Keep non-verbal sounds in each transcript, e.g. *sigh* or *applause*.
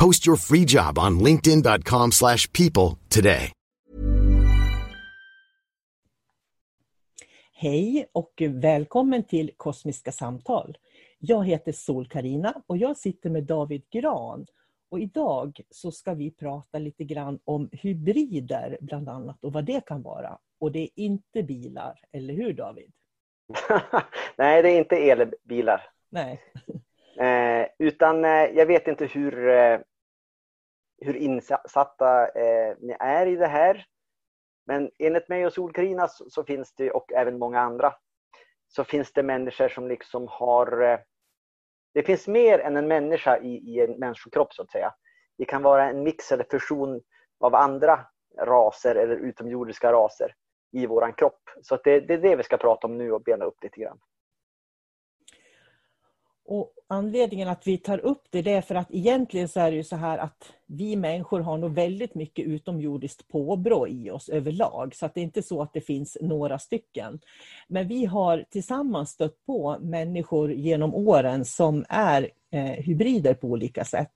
Post your free job on linkedin.com/people slash people today. Hej och välkommen till Kosmiska samtal. Jag heter sol karina och jag sitter med David Gran. Och idag så ska vi prata lite grann om hybrider bland annat och vad det kan vara. Och det är inte bilar, eller hur David? *laughs* Nej, det är inte elbilar. Nej. Eh, utan eh, jag vet inte hur, eh, hur insatta eh, ni är i det här. Men enligt mig och Solkarina så, så finns det, och även många andra, så finns det människor som liksom har... Eh, det finns mer än en människa i, i en människokropp så att säga. Det kan vara en mix eller fusion av andra raser eller utomjordiska raser i våran kropp. Så att det, det är det vi ska prata om nu och bena upp lite grann. Och anledningen att vi tar upp det, det är för att egentligen så är det ju så här att vi människor har nog väldigt mycket utomjordiskt påbrå i oss överlag. Så att det är inte så att det finns några stycken. Men vi har tillsammans stött på människor genom åren som är eh, hybrider på olika sätt.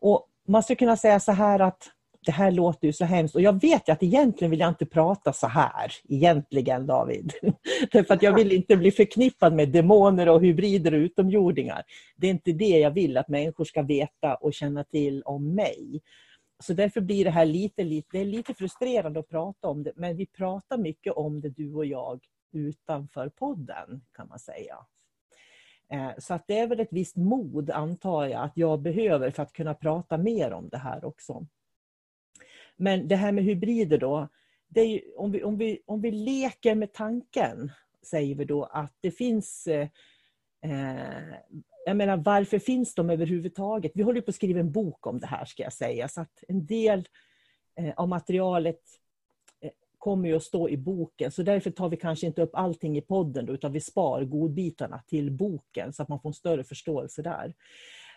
Och man skulle kunna säga så här att det här låter ju så hemskt och jag vet ju att egentligen vill jag inte prata så här, egentligen David. *laughs* Därför att jag vill *laughs* inte bli förknippad med demoner och hybrider och utomjordingar. Det är inte det jag vill att människor ska veta och känna till om mig. Så därför blir det här lite, lite, det är lite frustrerande att prata om det, men vi pratar mycket om det du och jag utanför podden kan man säga. Eh, så att det är väl ett visst mod antar jag att jag behöver för att kunna prata mer om det här också. Men det här med hybrider då, ju, om, vi, om, vi, om vi leker med tanken, säger vi då att det finns eh, eh jag menar, varför finns de överhuvudtaget? Vi håller på att skriva en bok om det här, ska jag säga. Så att en del eh, av materialet eh, kommer ju att stå i boken. Så därför tar vi kanske inte upp allting i podden, utan vi spar godbitarna till boken, så att man får en större förståelse där.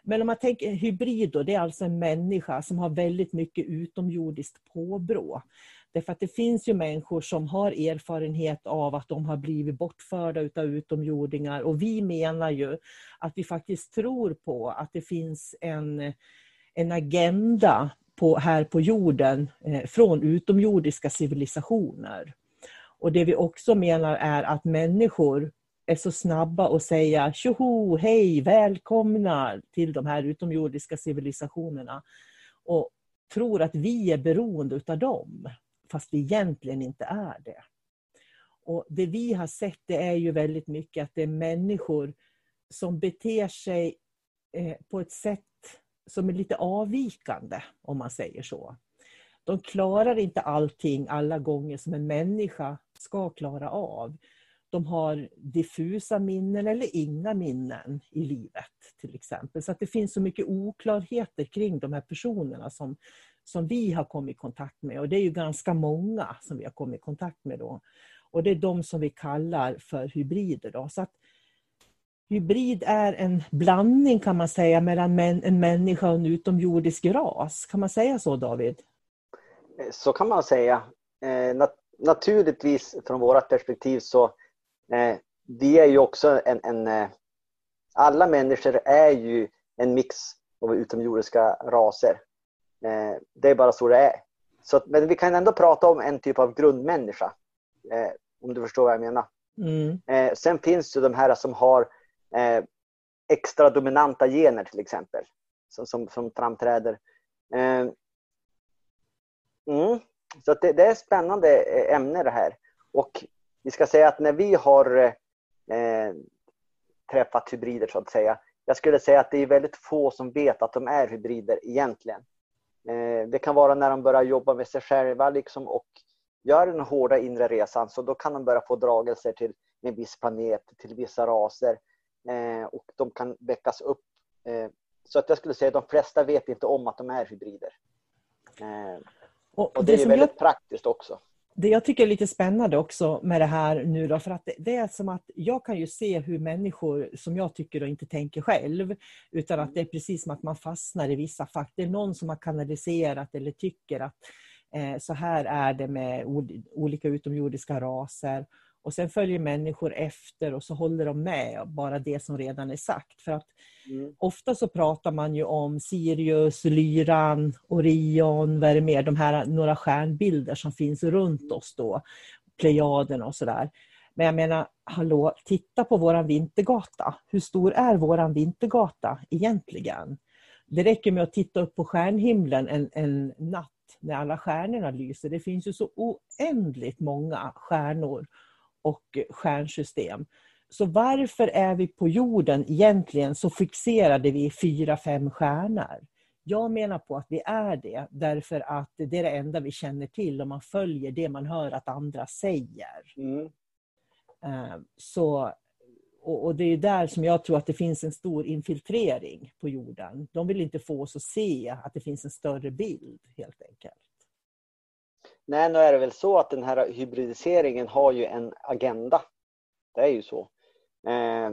Men om man tänker hybrid då, det är alltså en människa som har väldigt mycket utomjordiskt påbrå. Därför att det finns ju människor som har erfarenhet av att de har blivit bortförda utav utomjordingar och vi menar ju att vi faktiskt tror på att det finns en, en agenda på, här på jorden eh, från utomjordiska civilisationer. Och det vi också menar är att människor är så snabba att säga tjoho, hej, välkomna till de här utomjordiska civilisationerna. Och tror att vi är beroende utav dem, fast vi egentligen inte är det. Och Det vi har sett det är ju väldigt mycket att det är människor som beter sig eh, på ett sätt som är lite avvikande, om man säger så. De klarar inte allting alla gånger som en människa ska klara av de har diffusa minnen eller inga minnen i livet till exempel. Så att det finns så mycket oklarheter kring de här personerna som, som vi har kommit i kontakt med. Och det är ju ganska många som vi har kommit i kontakt med då. Och det är de som vi kallar för hybrider. Då. Så att hybrid är en blandning kan man säga mellan en människa och en utomjordisk ras. Kan man säga så David? Eh, så kan man säga. Eh, nat naturligtvis från vårt perspektiv så vi är ju också en, en eh, alla människor är ju en mix av utomjordiska raser. Eh, det är bara så det är. Så, men vi kan ändå prata om en typ av grundmänniska. Eh, om du förstår vad jag menar. Mm. Eh, sen finns det de här som har eh, extra dominanta gener till exempel. Som, som, som framträder. Mm. så det, det, är ett spännande ämne det här. Och vi ska säga att när vi har eh, träffat hybrider så att säga. Jag skulle säga att det är väldigt få som vet att de är hybrider egentligen. Eh, det kan vara när de börjar jobba med sig själva liksom och gör den hårda inre resan så då kan de börja få dragelser till en viss planet, till vissa raser eh, och de kan väckas upp. Eh, så att jag skulle säga att de flesta vet inte om att de är hybrider. Eh, och, och det, det är väldigt jag... praktiskt också det jag tycker är lite spännande också med det här nu då, för att det, är som att jag kan ju se hur människor som jag tycker inte tänker själv, utan att det är precis som att man fastnar i vissa fack. Det är någon som har kanaliserat eller tycker att eh, så här är det med olika utomjordiska raser. Och sen följer människor efter och så håller de med bara det som redan är sagt. För att mm. Ofta så pratar man ju om Sirius, Lyran, Orion, vad är det mer? De här några stjärnbilder som finns runt oss då. Plejaden och sådär. Men jag menar, hallå, titta på våran vintergata. Hur stor är våran vintergata egentligen? Det räcker med att titta upp på stjärnhimlen en, en natt när alla stjärnorna lyser. Det finns ju så oändligt många stjärnor och stjärnsystem. Så varför är vi på jorden egentligen så fixerade vid fyra, fem stjärnor? Jag menar på att vi är det därför att det är det enda vi känner till och man följer det man hör att andra säger. Mm. Eh, så, och, det är där som jag tror att det finns en stor infiltrering på jorden. De vill inte få oss att se att det finns en större bild helt enkelt. Nej, nu är det väl så att den här hybridiseringen har ju en agenda. Det är ju så. Eh,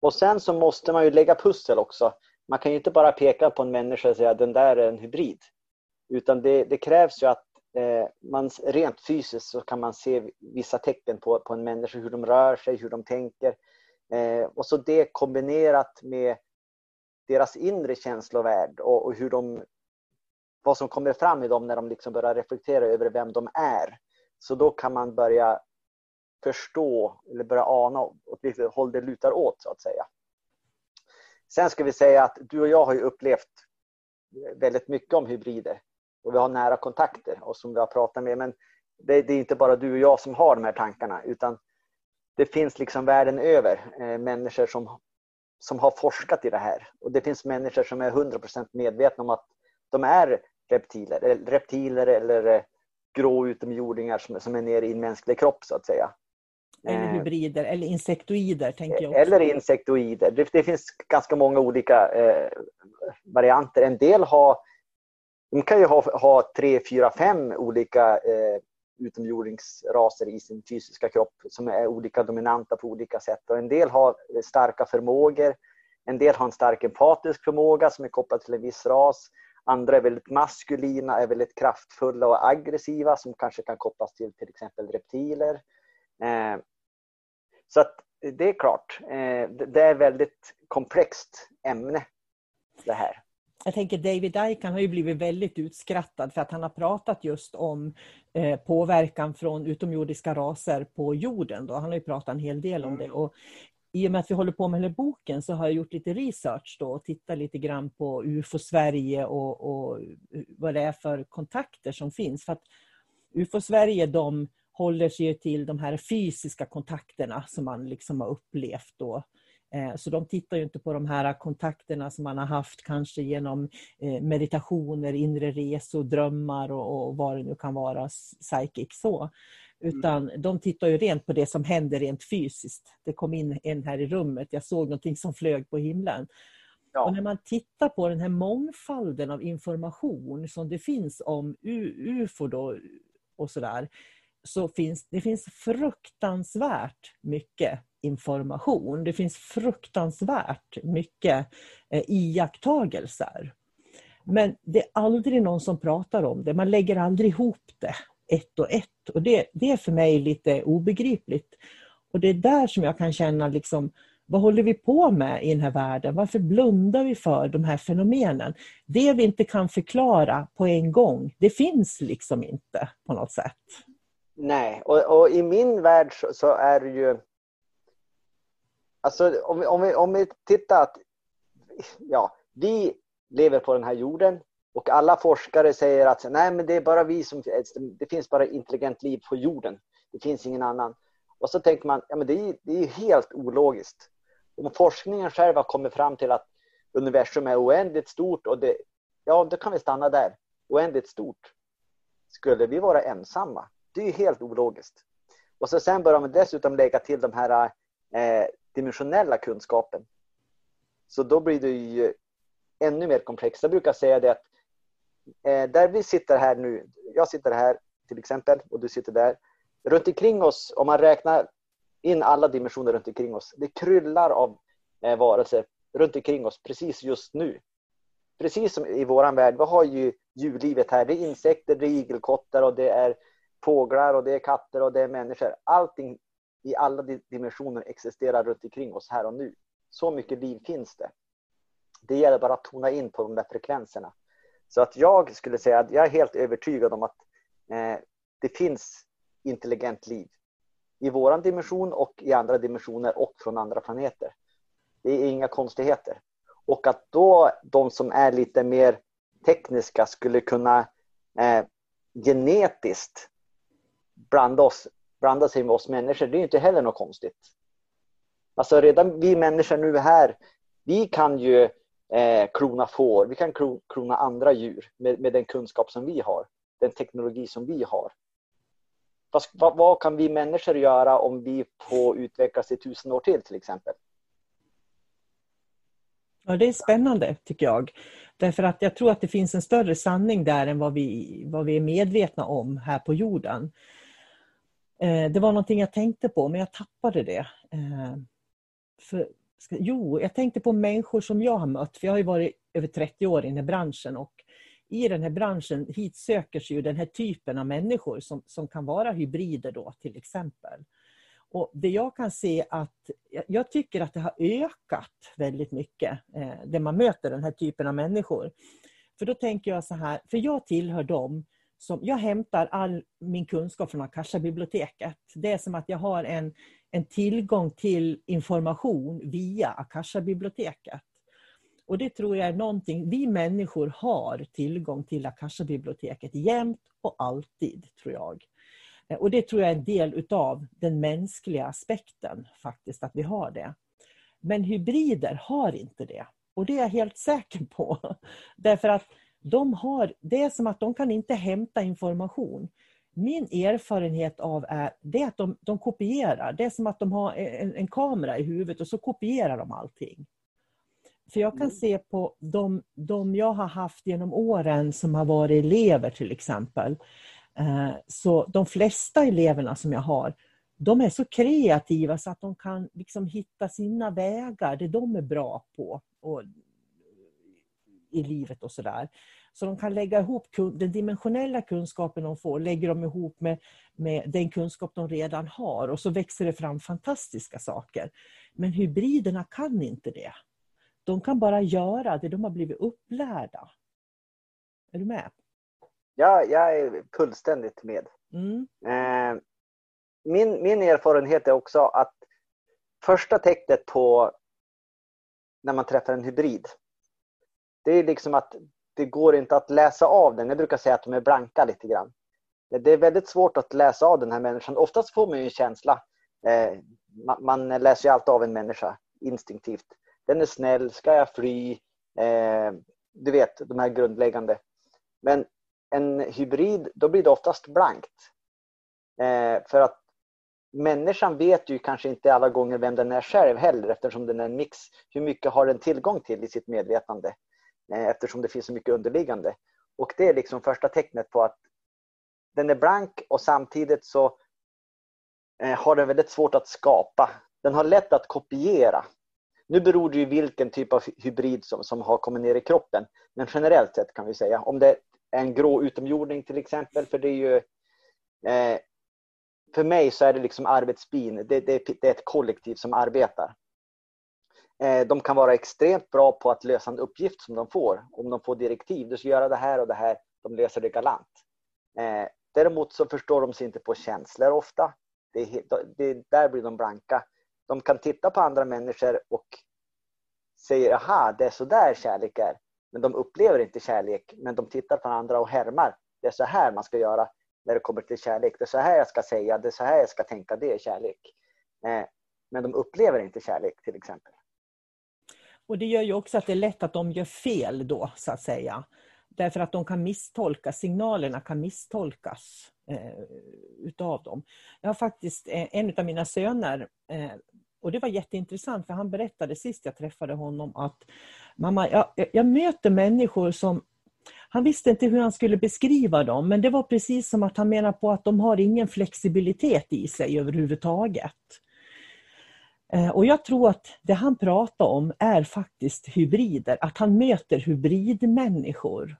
och sen så måste man ju lägga pussel också. Man kan ju inte bara peka på en människa och säga att den där är en hybrid. Utan det, det krävs ju att eh, man rent fysiskt så kan man se vissa tecken på, på en människa, hur de rör sig, hur de tänker. Eh, och så det kombinerat med deras inre känslovärld och, och hur de vad som kommer fram i dem när de liksom börjar reflektera över vem de är. Så då kan man börja förstå eller börja ana åt vilket håll det lutar åt så att säga. Sen ska vi säga att du och jag har ju upplevt väldigt mycket om hybrider och vi har nära kontakter och som vi har pratat med. Men det, är inte bara du och jag som har de här tankarna utan det finns liksom världen över eh, människor som, som har forskat i det här. Och det finns människor som är 100% medvetna om att de är reptiler, eller reptiler eller eh, grå utomjordingar som, som är nere i en mänsklig kropp så att säga. Eller eh, hybrider eller insektoider. tänker jag också. Eller insektoider. Det, det finns ganska många olika eh, varianter. En del har, de kan ju ha, ha tre, fyra, fem olika eh, utomjordingsraser i sin fysiska kropp som är olika dominanta på olika sätt. Och en del har starka förmågor. En del har en stark empatisk förmåga som är kopplad till en viss ras. Andra är väldigt maskulina, är väldigt kraftfulla och aggressiva som kanske kan kopplas till till exempel reptiler. Eh, så att det är klart, eh, det är ett väldigt komplext ämne det här. Jag tänker David Icke har ju blivit väldigt utskrattad för att han har pratat just om eh, påverkan från utomjordiska raser på jorden. Då. Han har ju pratat en hel del om det. Mm. Och i och med att vi håller på med den här boken så har jag gjort lite research då och tittat lite grann på UFO Sverige och, och vad det är för kontakter som finns. För att UFO Sverige de håller sig till de här fysiska kontakterna som man liksom har upplevt då. Eh, så de tittar ju inte på de här kontakterna som man har haft kanske genom eh, meditationer, inre resor, drömmar och, och vad det nu kan vara, psychic så. Mm. Utan de tittar ju rent på det som händer rent fysiskt. Det kom in en här i rummet, jag såg någonting som flög på himlen. Ja. Och när man tittar på den här mångfalden av information som det finns om UFO då, och sådär, så finns det finns fruktansvärt mycket information. Det finns fruktansvärt mycket eh, iakttagelser. Men det är aldrig någon som pratar om det. Man lägger aldrig ihop det ett och ett. Och det, det är för mig lite obegripligt. Och det är där som jag kan känna liksom, vad håller vi på med i den här världen? Varför blundar vi för de här fenomenen? Det vi inte kan förklara på en gång, det finns liksom inte på något sätt. Nej, och, och i min värld så, så, är det ju... Alltså om vi, om vi, om vi tittar att... Ja, vi lever på den här jorden. Och alla forskare säger att nej, men det är bara vi som... Det finns bara intelligent liv på jorden. Det finns ingen annan. Och så tänker man, ja men det är, det är helt ologiskt. Om forskningen själv har kommit fram till att universum är oändligt stort och det, ja, då kan vi stanna där. Oändligt stort. Skulle vi vara ensamma? Det är ju helt ologiskt. Och så sen börjar man dessutom lägga till de här eh, dimensionella kunskapen. Så då blir det ju ännu mer komplext. Jag brukar säga det att Eh, där vi sitter här nu, jag sitter här till exempel och du sitter där. Runt omkring oss, om man räknar in alla dimensioner runt omkring oss, det kryllar av eh, varelser runt omkring oss precis just nu. Precis som i våran värld, vi har ju djurlivet här. Det är insekter, det är igelkottar och det är fåglar och det är katter och det är människor. Allting i alla dimensioner existerar runt omkring oss här och nu. Så mycket liv finns det. Det gäller bara att tona in på de där frekvenserna. Så att jag skulle säga att jag är helt övertygad om att eh, det finns intelligent liv i våran dimension och i andra dimensioner och från andra planeter. Det är inga konstigheter. Och att då de som är lite mer tekniska skulle kunna eh, genetiskt blanda, oss, blanda sig med oss människor, det är inte heller något konstigt. Alltså redan vi människor nu här, vi kan ju eh, klona får, vi kan klona andra djur med, med den kunskap som vi har, den teknologi som vi har. Fast, vad, vad, kan vi människor göra om vi får utvecklas i tusen år till till exempel? Ja, det är spännande tycker jag. Därför att jag tror att det finns en större sanning där än vad vi, vad vi är medvetna om här på jorden. Eh, det var någonting jag tänkte på, men jag tappade det. Eh, för, jo, jag tänkte på människor som jag har mött, för jag har ju varit över 30 år i den här branschen och i den här branschen hit söker sig ju den här typen av människor som, som kan vara hybrider då till exempel. Och det jag kan se att, jag tycker att det har ökat väldigt mycket, eh, det man möter den här typen av människor. För då tänker jag så här, för jag tillhör dem som, jag hämtar all min kunskap från Akasha-biblioteket. Det är som att jag har en, en tillgång till information via Akasha-biblioteket. Och det tror jag är någonting, vi människor har tillgång till Akasha-biblioteket jämt och alltid, tror jag. Och det tror jag är en del utav den mänskliga aspekten faktiskt, att vi har det. Men hybrider har inte det. Och det är jag helt säker på. *laughs* Därför att de har, det är som att de kan inte hämta information. Min erfarenhet av är, det är att de, de kopierar. Det är som att de har en, en, kamera i huvudet och så kopierar de allting. För jag kan mm. se på de, de jag har haft genom åren som har varit elever till exempel. Eh, så de flesta eleverna som jag har, de är så kreativa så att de kan liksom hitta sina vägar, det de är bra på och, i livet och sådär. Så de kan lägga ihop den dimensionella kunskapen de får, lägger de ihop med, med den kunskap de redan har och så växer det fram fantastiska saker. Men hybriderna kan inte det. De kan bara göra det de har blivit upplärda. Är du med? Ja, jag är fullständigt med. Mm. Eh, min, min erfarenhet är också att första tecknet på när man träffar en hybrid, det är liksom att det går inte att läsa av den. Jag brukar säga att de är blanka lite grann. Det är väldigt svårt att läsa av den här människan. Oftast får man ju en känsla. Eh, man, läser ju alltid av en människa instinktivt. Den är snäll, ska jag fly? Eh, du vet, de här grundläggande. Men en hybrid, då blir det oftast blankt. Eh, för att människan vet ju kanske inte alla gånger vem den är själv heller eftersom den är en mix. Hur mycket har den tillgång till i sitt medvetande? Eh, eftersom det finns så mycket underliggande. Och det är liksom första tecknet på att den är blank och samtidigt så eh, har den väldigt svårt att skapa. Den har lätt att kopiera. Nu beror det ju vilken typ av hybrid som, som har kommit ner i kroppen. Men generellt sett kan vi säga, om det är en grå utomjording till exempel, för det är ju eh, för mig så är det liksom arbetsbin, det, det, det, är ett kollektiv som arbetar. Eh, de kan vara extremt bra på att lösa en uppgift som de får. Om de får direktiv, du ska göra det här och det här, de löser det galant. Eh, däremot så förstår de sig inte på känslor ofta. Det, det, där blir de blanka. De kan titta på andra människor och säga, aha, det är så där kärlek är. Men de upplever inte kärlek, men de tittar på andra och härmar. Det är så här man ska göra när det kommer till kärlek. Det är så här jag ska säga, det är så här jag ska tänka, det är kärlek. Eh, men de upplever inte kärlek till exempel. Och det gör ju också att det är lätt att de gör fel då, så att säga. Därför att de kan misstolka, signalerna kan misstolkas eh, utav dem. Jag har faktiskt eh, en av mina söner, eh, och det var jätteintressant för han berättade sist jag träffade honom att mamma, jag, jag möter människor som han visste inte hur han skulle beskriva dem, men det var precis som att han menar på att de har ingen flexibilitet i sig överhuvudtaget. Eh, och jag tror att det han pratar om är faktiskt hybrider, att han möter hybridmänniskor.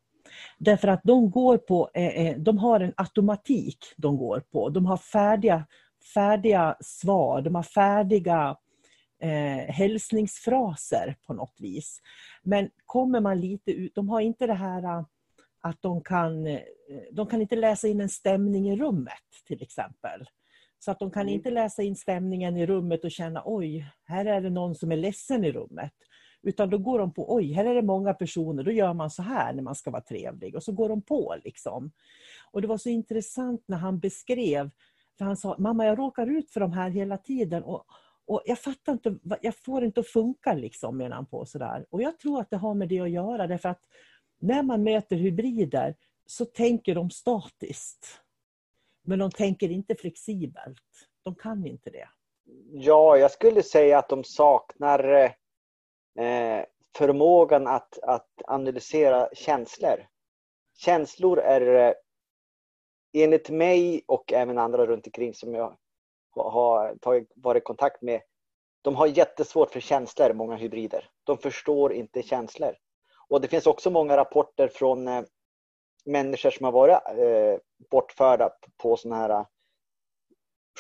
Därför att de, går på, eh, eh, de har en automatik de går på. De har färdiga, färdiga svar, de har färdiga eh, hälsningsfraser på något vis. Men kommer man lite ut, de har inte det här att de kan, de kan inte läsa in en stämning i rummet till exempel. Så att de kan mm. inte läsa in stämningen i rummet och känna oj, här är det någon som är ledsen i rummet. Utan då går de på, oj, här är det många personer, då gör man så här när man ska vara trevlig. Och så går de på liksom. Och det var så intressant när han beskrev, för han sa, mamma jag råkar ut för de här hela tiden. Och, och jag fattar inte, jag får inte att funka liksom, menar han på. Sådär. Och jag tror att det har med det att göra, därför att när man möter hybrider så tänker de statiskt. Men de tänker inte flexibelt. De kan inte det. Ja, jag skulle säga att de saknar eh, förmågan att, att analysera känslor. Känslor är eh, enligt mig och även andra runt omkring som jag har tagit, varit i kontakt med. De har jättesvårt för känslor, många hybrider. De förstår inte känslor. Och det finns också många rapporter från eh, människor som har varit eh, bortförda på sådana här eh,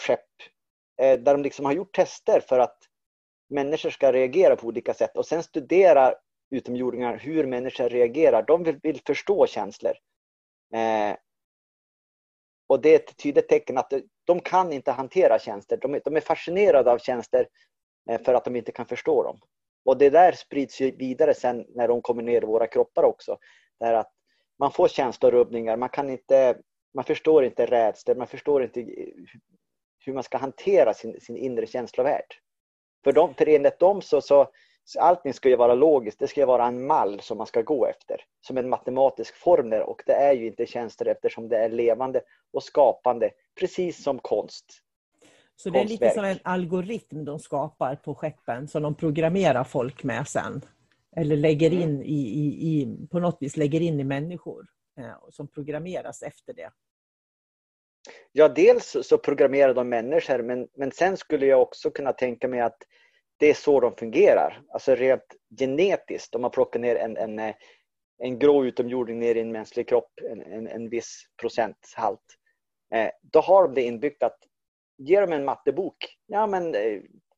skepp. Eh, där de liksom har gjort tester för att människor ska reagera på olika sätt och sen studerar utomjordingar hur människor reagerar. De vill, vill förstå känslor. Eh, och det är ett tydligt tecken att de kan inte hantera tjänster. De, de är fascinerade av tjänster eh, för att de inte kan förstå dem. Och det där sprids ju vidare sen när de kommer ner i våra kroppar också. Det att man får känslorubbningar, man, kan inte, man förstår inte rädslor, man förstår inte hur man ska hantera sin, sin inre känslovärld. För, dem, för enligt dem så, så, så allting ska ju vara logiskt, det ska ju vara en mall som man ska gå efter. Som en matematisk formel och det är ju inte tjänster eftersom det är levande och skapande, precis som konst. Så det är lite som en algoritm de skapar på skeppen som de programmerar folk med sen? Eller lägger mm. in i, i, i, på något vis lägger in i människor eh, som programmeras efter det. Ja, dels så programmerar de människor men, men sen skulle jag också kunna tänka mig att det är så de fungerar. Alltså rent genetiskt, om man plockar ner en, en, eh, en grå utomjording ner i en mänsklig kropp, en, en, en viss procenthalt. Eh, då har de det inbyggt att ge dem en mattebok, ja men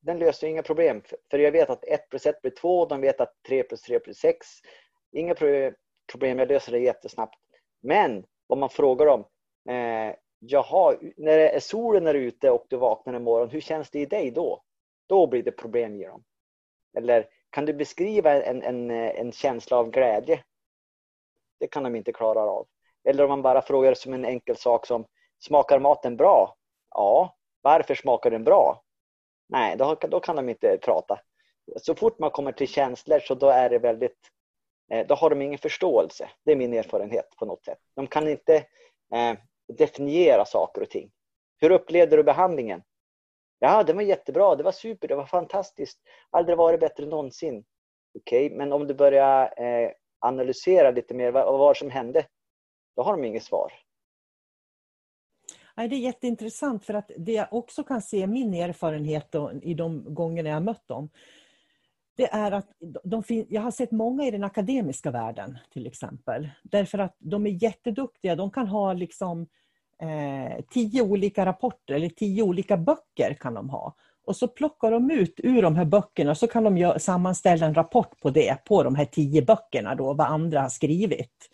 den löser inga problem. För jag vet att 1 plus 1 blir 2, de vet att 3 plus 3 blir 6. Inga problem, jag löser det jättesnabbt. Men om man frågar dem, eh, jaha, när det är solen är ute och du vaknar en morgon, hur känns det i dig då? Då blir det problem i dem. Eller kan du beskriva en, en, en känsla av glädje? Det kan de inte klara av. Eller om man bara frågar som en enkel sak som, smakar maten bra? Ja. Varför smakar den bra? Nej, då, då kan de inte prata. Så fort man kommer till känslor så då är det väldigt eh, då har de ingen förståelse. Det är min erfarenhet på något sätt. De kan inte eh, definiera saker och ting. Hur upplevde du behandlingen? Ja, det var jättebra, det var super, det var fantastiskt. Aldrig varit bättre någonsin. Okej, okay, men om du börjar eh, analysera lite mer, vad, vad som hände? Då har de inget svar. Nej, det är jätteintressant för att det jag också kan se, min erfarenhet då, i de gångerna jag mött dem, det är att de jag har sett många i den akademiska världen till exempel. Därför att de är jätteduktiga. De kan ha liksom eh, tio olika rapporter eller tio olika böcker kan de ha. Och så plockar de ut ur de här böckerna så kan de gör, sammanställa en rapport på det, på de här tio böckerna då, vad andra har skrivit.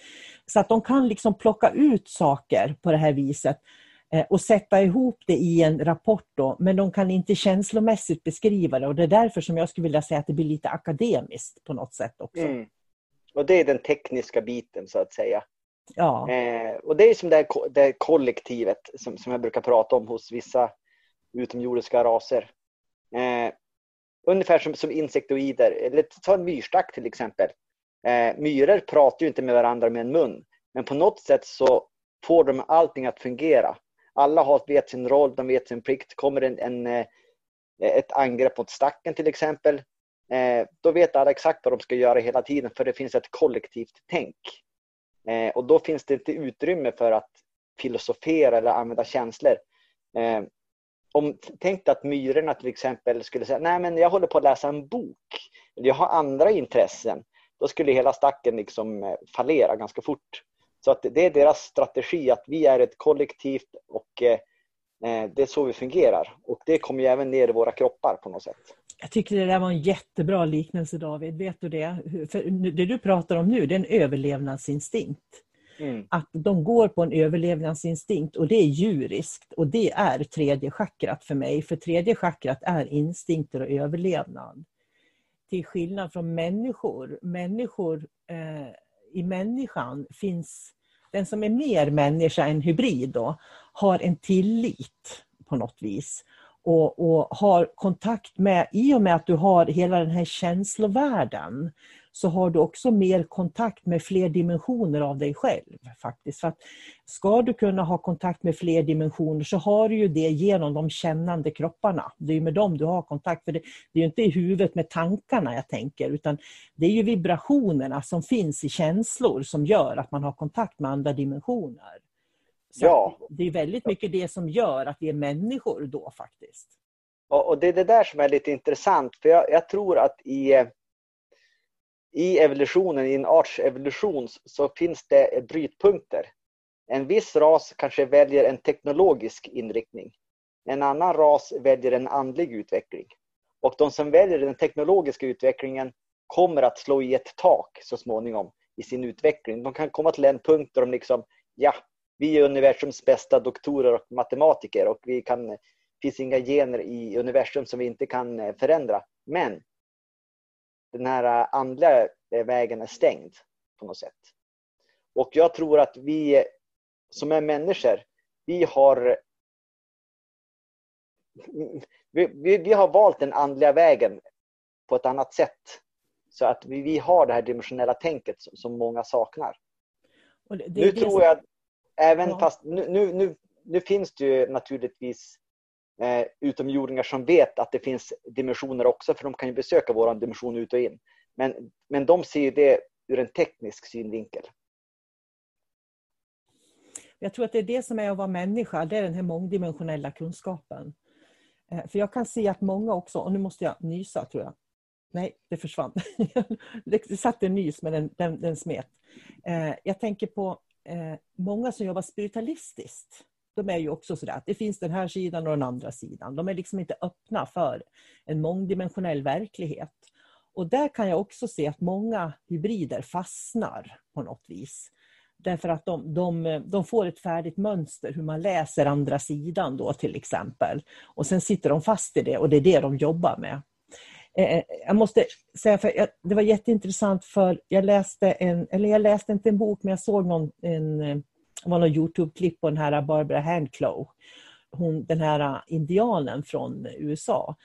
Så att de kan liksom plocka ut saker på det här viset och sätta ihop det i en rapport då, men de kan inte känslomässigt beskriva det och det är därför som jag skulle vilja säga att det blir lite akademiskt på något sätt också. Mm. Och det är den tekniska biten så att säga. Ja. Eh, och det är som det, här, det här kollektivet som, som jag brukar prata om hos vissa utomjordiska raser. Eh, ungefär som, som insektoider, eller ta en myrstack till exempel. Eh, myror pratar ju inte med varandra med en mun, men på något sätt så får de allting att fungera. Alla har, vet sin roll, de vet sin plikt. Kommer en, en eh, ett angrepp mot stacken till exempel, eh, då vet alla exakt vad de ska göra hela tiden för det finns ett kollektivt tänk. Eh, och då finns det inte utrymme för att filosofera eller använda känslor. Om, tänk att myrorna till exempel skulle säga, nej men jag håller på att läsa en bok, eller jag har andra intressen. Då skulle hela stacken liksom fallera ganska fort. Så att det är deras strategi att vi är ett kollektivt och eh, eh, det är så vi fungerar. Och det kommer ju även ner i våra kroppar på något sätt. Jag tycker det där var en jättebra liknelse David. Vet du det? För det du pratar om nu det är en överlevnadsinstinkt. Mm. Att de går på en överlevnadsinstinkt och det är djuriskt och det är tredje chakrat för mig. För tredje chakrat är instinkter och överlevnad. Till skillnad från människor. Människor eh, i människan finns den som är mer människa än hybrid då, har en tillit på något vis och, och har kontakt med, i och med att du har hela den här känslovärlden, så har du också mer kontakt med fler dimensioner av dig själv. faktiskt. För att Ska du kunna ha kontakt med fler dimensioner så har du ju det genom de kännande kropparna. Det är med dem du har kontakt. För det, det är inte i huvudet med tankarna jag tänker, utan det är ju vibrationerna som finns i känslor som gör att man har kontakt med andra dimensioner. Så ja. Det är väldigt mycket det som gör att vi är människor då faktiskt. Och, det är det där som är lite intressant, för jag, jag tror att i, i evolutionen, i en arts evolution, så finns det brytpunkter. En viss ras kanske väljer en teknologisk inriktning. En annan ras väljer en andlig utveckling. Och de som väljer den teknologiska utvecklingen kommer att slå i ett tak så småningom i sin utveckling. De kan komma till en punkt där de liksom, ja, vi är universums bästa doktorer och matematiker och vi kan, det finns inga gener i universum som vi inte kan eh, förändra. Men den här eh, andliga eh, vägen är stängd på något sätt. Och jag tror att vi som är människor, vi har vi, vi, vi har valt den andliga vägen på ett annat sätt. Så att vi, vi har det här dimensionella tänket som, som många saknar. Nu tror jag Även ja. fast nu, nu, nu, nu, finns det ju naturligtvis eh, utomjordingar som vet att det finns dimensioner också, för de kan ju besöka vår dimension ut och in. Men, men de ser det ur en teknisk synvinkel. Jag tror att det är det som är att vara människa, det är den här mångdimensionella kunskapen. Eh, för jag kan se att många också, och nu måste jag nysa tror jag. Nej, det försvann. *laughs* Det satt en nys men den, den, den smet. Eh, jag tänker på eh, många som jobbar spiritualistiskt, de är ju också sådär att det finns den här sidan och den andra sidan. De är liksom inte öppna för en mångdimensionell verklighet. Och där kan jag också se att många hybrider fastnar på något vis. Därför att de, de, de, får ett färdigt mönster hur man läser andra sidan då till exempel. Och sen sitter de fast i det och det är det de jobbar med. Eh, eh jag måste säga, för jag, det var jätteintressant för jag läste en, eller jag läste inte en bok, men jag såg någon, en, eh, det var någon Youtube-klipp på den här Barbara Handclough. Hon, den här indianen från USA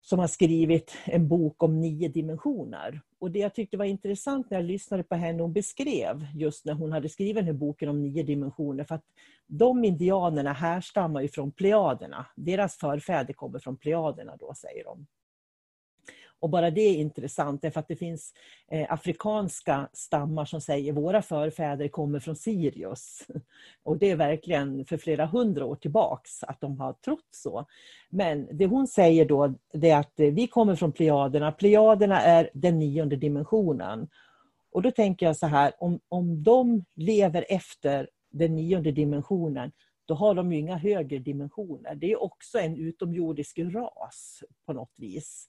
som har skrivit en bok om nio dimensioner. Och det jag tyckte var intressant när jag lyssnade på henne, hon beskrev just när hon hade skrivit den här boken om nio dimensioner, för att de indianerna härstammar ju från plejaderna. Deras förfäder kommer från plejaderna då, säger de. Och bara det är intressant därför att det finns eh, afrikanska stammar som säger våra förfäder kommer från Sirius. *laughs* Och det är verkligen för flera hundra år tillbaks att de har trott så. Men det hon säger då det är att eh, vi kommer från Plejaderna. Plejaderna är den nionde dimensionen. Och då tänker jag så här, om, om de lever efter den nionde dimensionen då har de ju inga högre dimensioner. Det är också en utomjordisk ras på något vis.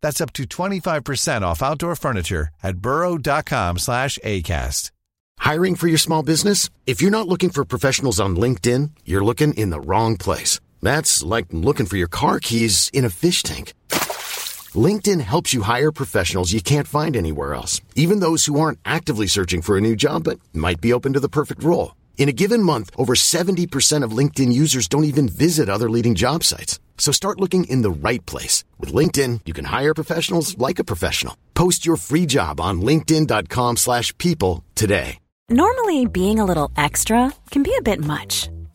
That's up to 25% off outdoor furniture at burrow.com slash ACAST. Hiring for your small business? If you're not looking for professionals on LinkedIn, you're looking in the wrong place. That's like looking for your car keys in a fish tank. LinkedIn helps you hire professionals you can't find anywhere else, even those who aren't actively searching for a new job but might be open to the perfect role. In a given month, over 70% of LinkedIn users don't even visit other leading job sites. So start looking in the right place. With LinkedIn, you can hire professionals like a professional. Post your free job on linkedin.com slash people today. Normally, being a little extra can be a bit much.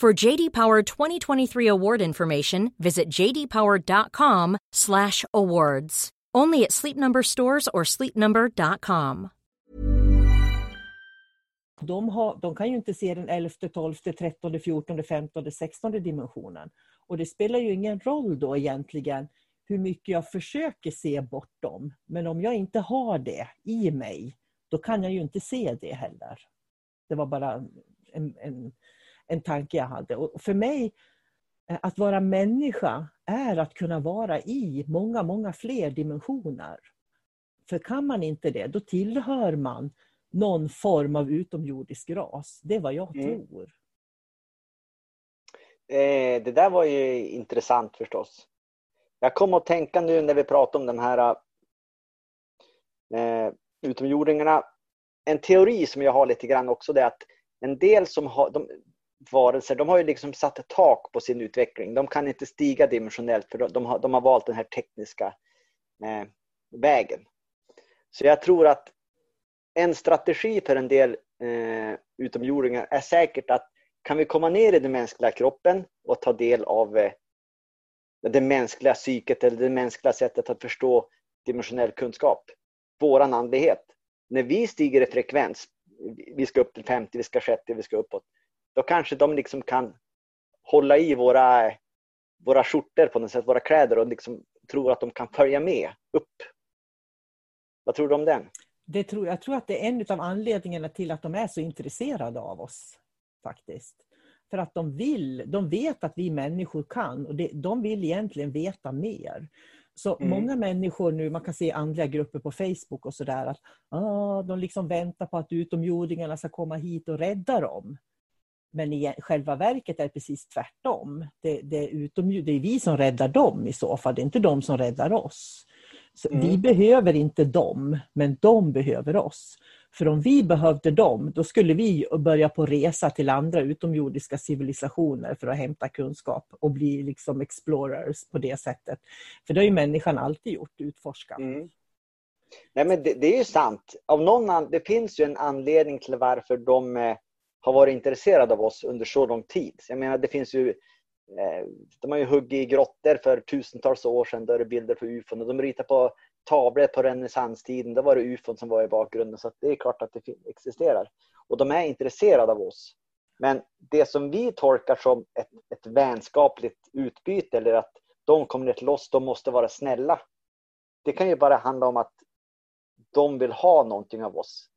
For JD Power 2023 award information, visit jdpower.com/awards. Only at Sleep Number stores or sleepnumber.com. De, har, de kan ju inte se den 11, 12, 13, 14, 15, 16 dimensionen. Och det spelar ju ingen roll då egentligen hur mycket jag försöker se bortom. Men om jag inte har det i mig, då kan jag ju inte se det heller. Det var bara en, en en tanke jag hade. Och för mig, eh, att vara människa är att kunna vara i många, många fler dimensioner. För kan man inte det, då tillhör man någon form av utomjordisk ras. Det är vad jag mm. tror. Eh, det där var ju intressant förstås. Jag kom att tänka nu när vi pratar om de här eh, utomjordingarna. En teori som jag har lite grann också det är att en del som har, de, varelser, de har ju liksom satt ett tak på sin utveckling. De kan inte stiga dimensionellt för de har, de har valt den här tekniska eh, vägen. Så jag tror att en strategi för en del eh, utomjordingar är säkert att kan vi komma ner i den mänskliga kroppen och ta del av eh, det mänskliga psyket eller det mänskliga sättet att förstå dimensionell kunskap, våran andlighet. När vi stiger i frekvens, vi ska upp till 50, vi ska 60, vi ska uppåt, då kanske de liksom kan hålla i våra, våra skjortor på något sätt, våra kläder och liksom tror att de kan följa med upp. Vad tror du om den? Det tror, jag tror att det är en av anledningarna till att de är så intresserade av oss. faktiskt. För att de vill, de vet att vi människor kan och det, de vill egentligen veta mer. Så mm. många människor nu, man kan se andliga grupper på Facebook och sådär, att ah, de liksom väntar på att utomjordingarna ska komma hit och rädda dem. Men i själva verket är det precis tvärtom. Det, det, är utom, det är vi som räddar dem i så fall, det är inte de som räddar oss. Mm. Vi behöver inte dem, men de behöver oss. För om vi behövde dem, då skulle vi börja på resa till andra utomjordiska civilisationer för att hämta kunskap och bli liksom explorers på det sättet. För det har ju människan alltid gjort, utforskat. Mm. Nej, men det, det, är ju sant. Av någon det finns ju en anledning till varför de eh, har varit intresserad av oss under så lång tid. Jag menar, det finns ju eh, de har ju huggit i grottor för tusentals år sedan, där är det bilder på ufon. Och de ritar på tavlor på renässanstiden, då var det ufon som var i bakgrunden. Så det är klart att det existerar. Och de är intresserade av oss. Men det som vi tolkar som ett, ett vänskapligt utbyte eller att de kommer ner till oss, de måste vara snälla. Det kan ju bara handla om att de vill ha någonting av oss.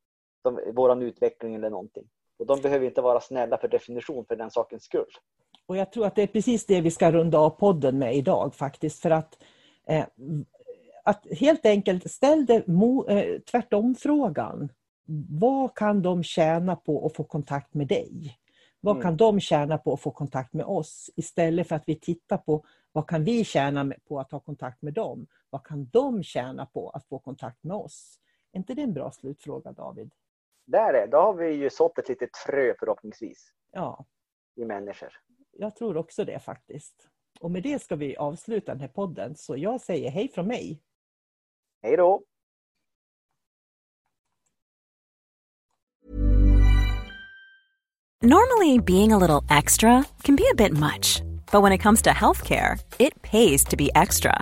De, våran utveckling eller någonting. Och de behöver inte vara snälla för definition för den sakens skull. Och jag tror att det är precis det vi ska runda av podden med idag faktiskt. För att, eh, att helt enkelt ställ dig eh, tvärtom frågan. Vad kan de tjäna på att få kontakt med dig? Vad Mm. kan de tjäna på att få kontakt med oss? Istället för att vi tittar på vad kan vi tjäna på att ha kontakt med dem? Vad kan de tjäna på att få kontakt med oss? Är inte det en bra slutfråga David? Där är, då har vi ju sått ett litet frö förhoppningsvis Ja, i människor. jag tror också det faktiskt. Och med det ska vi avsluta den här podden. Så jag säger hej från mig. Hej då! Normally, being a little extra can be a bit much, but when it comes to healthcare, it pays to be extra.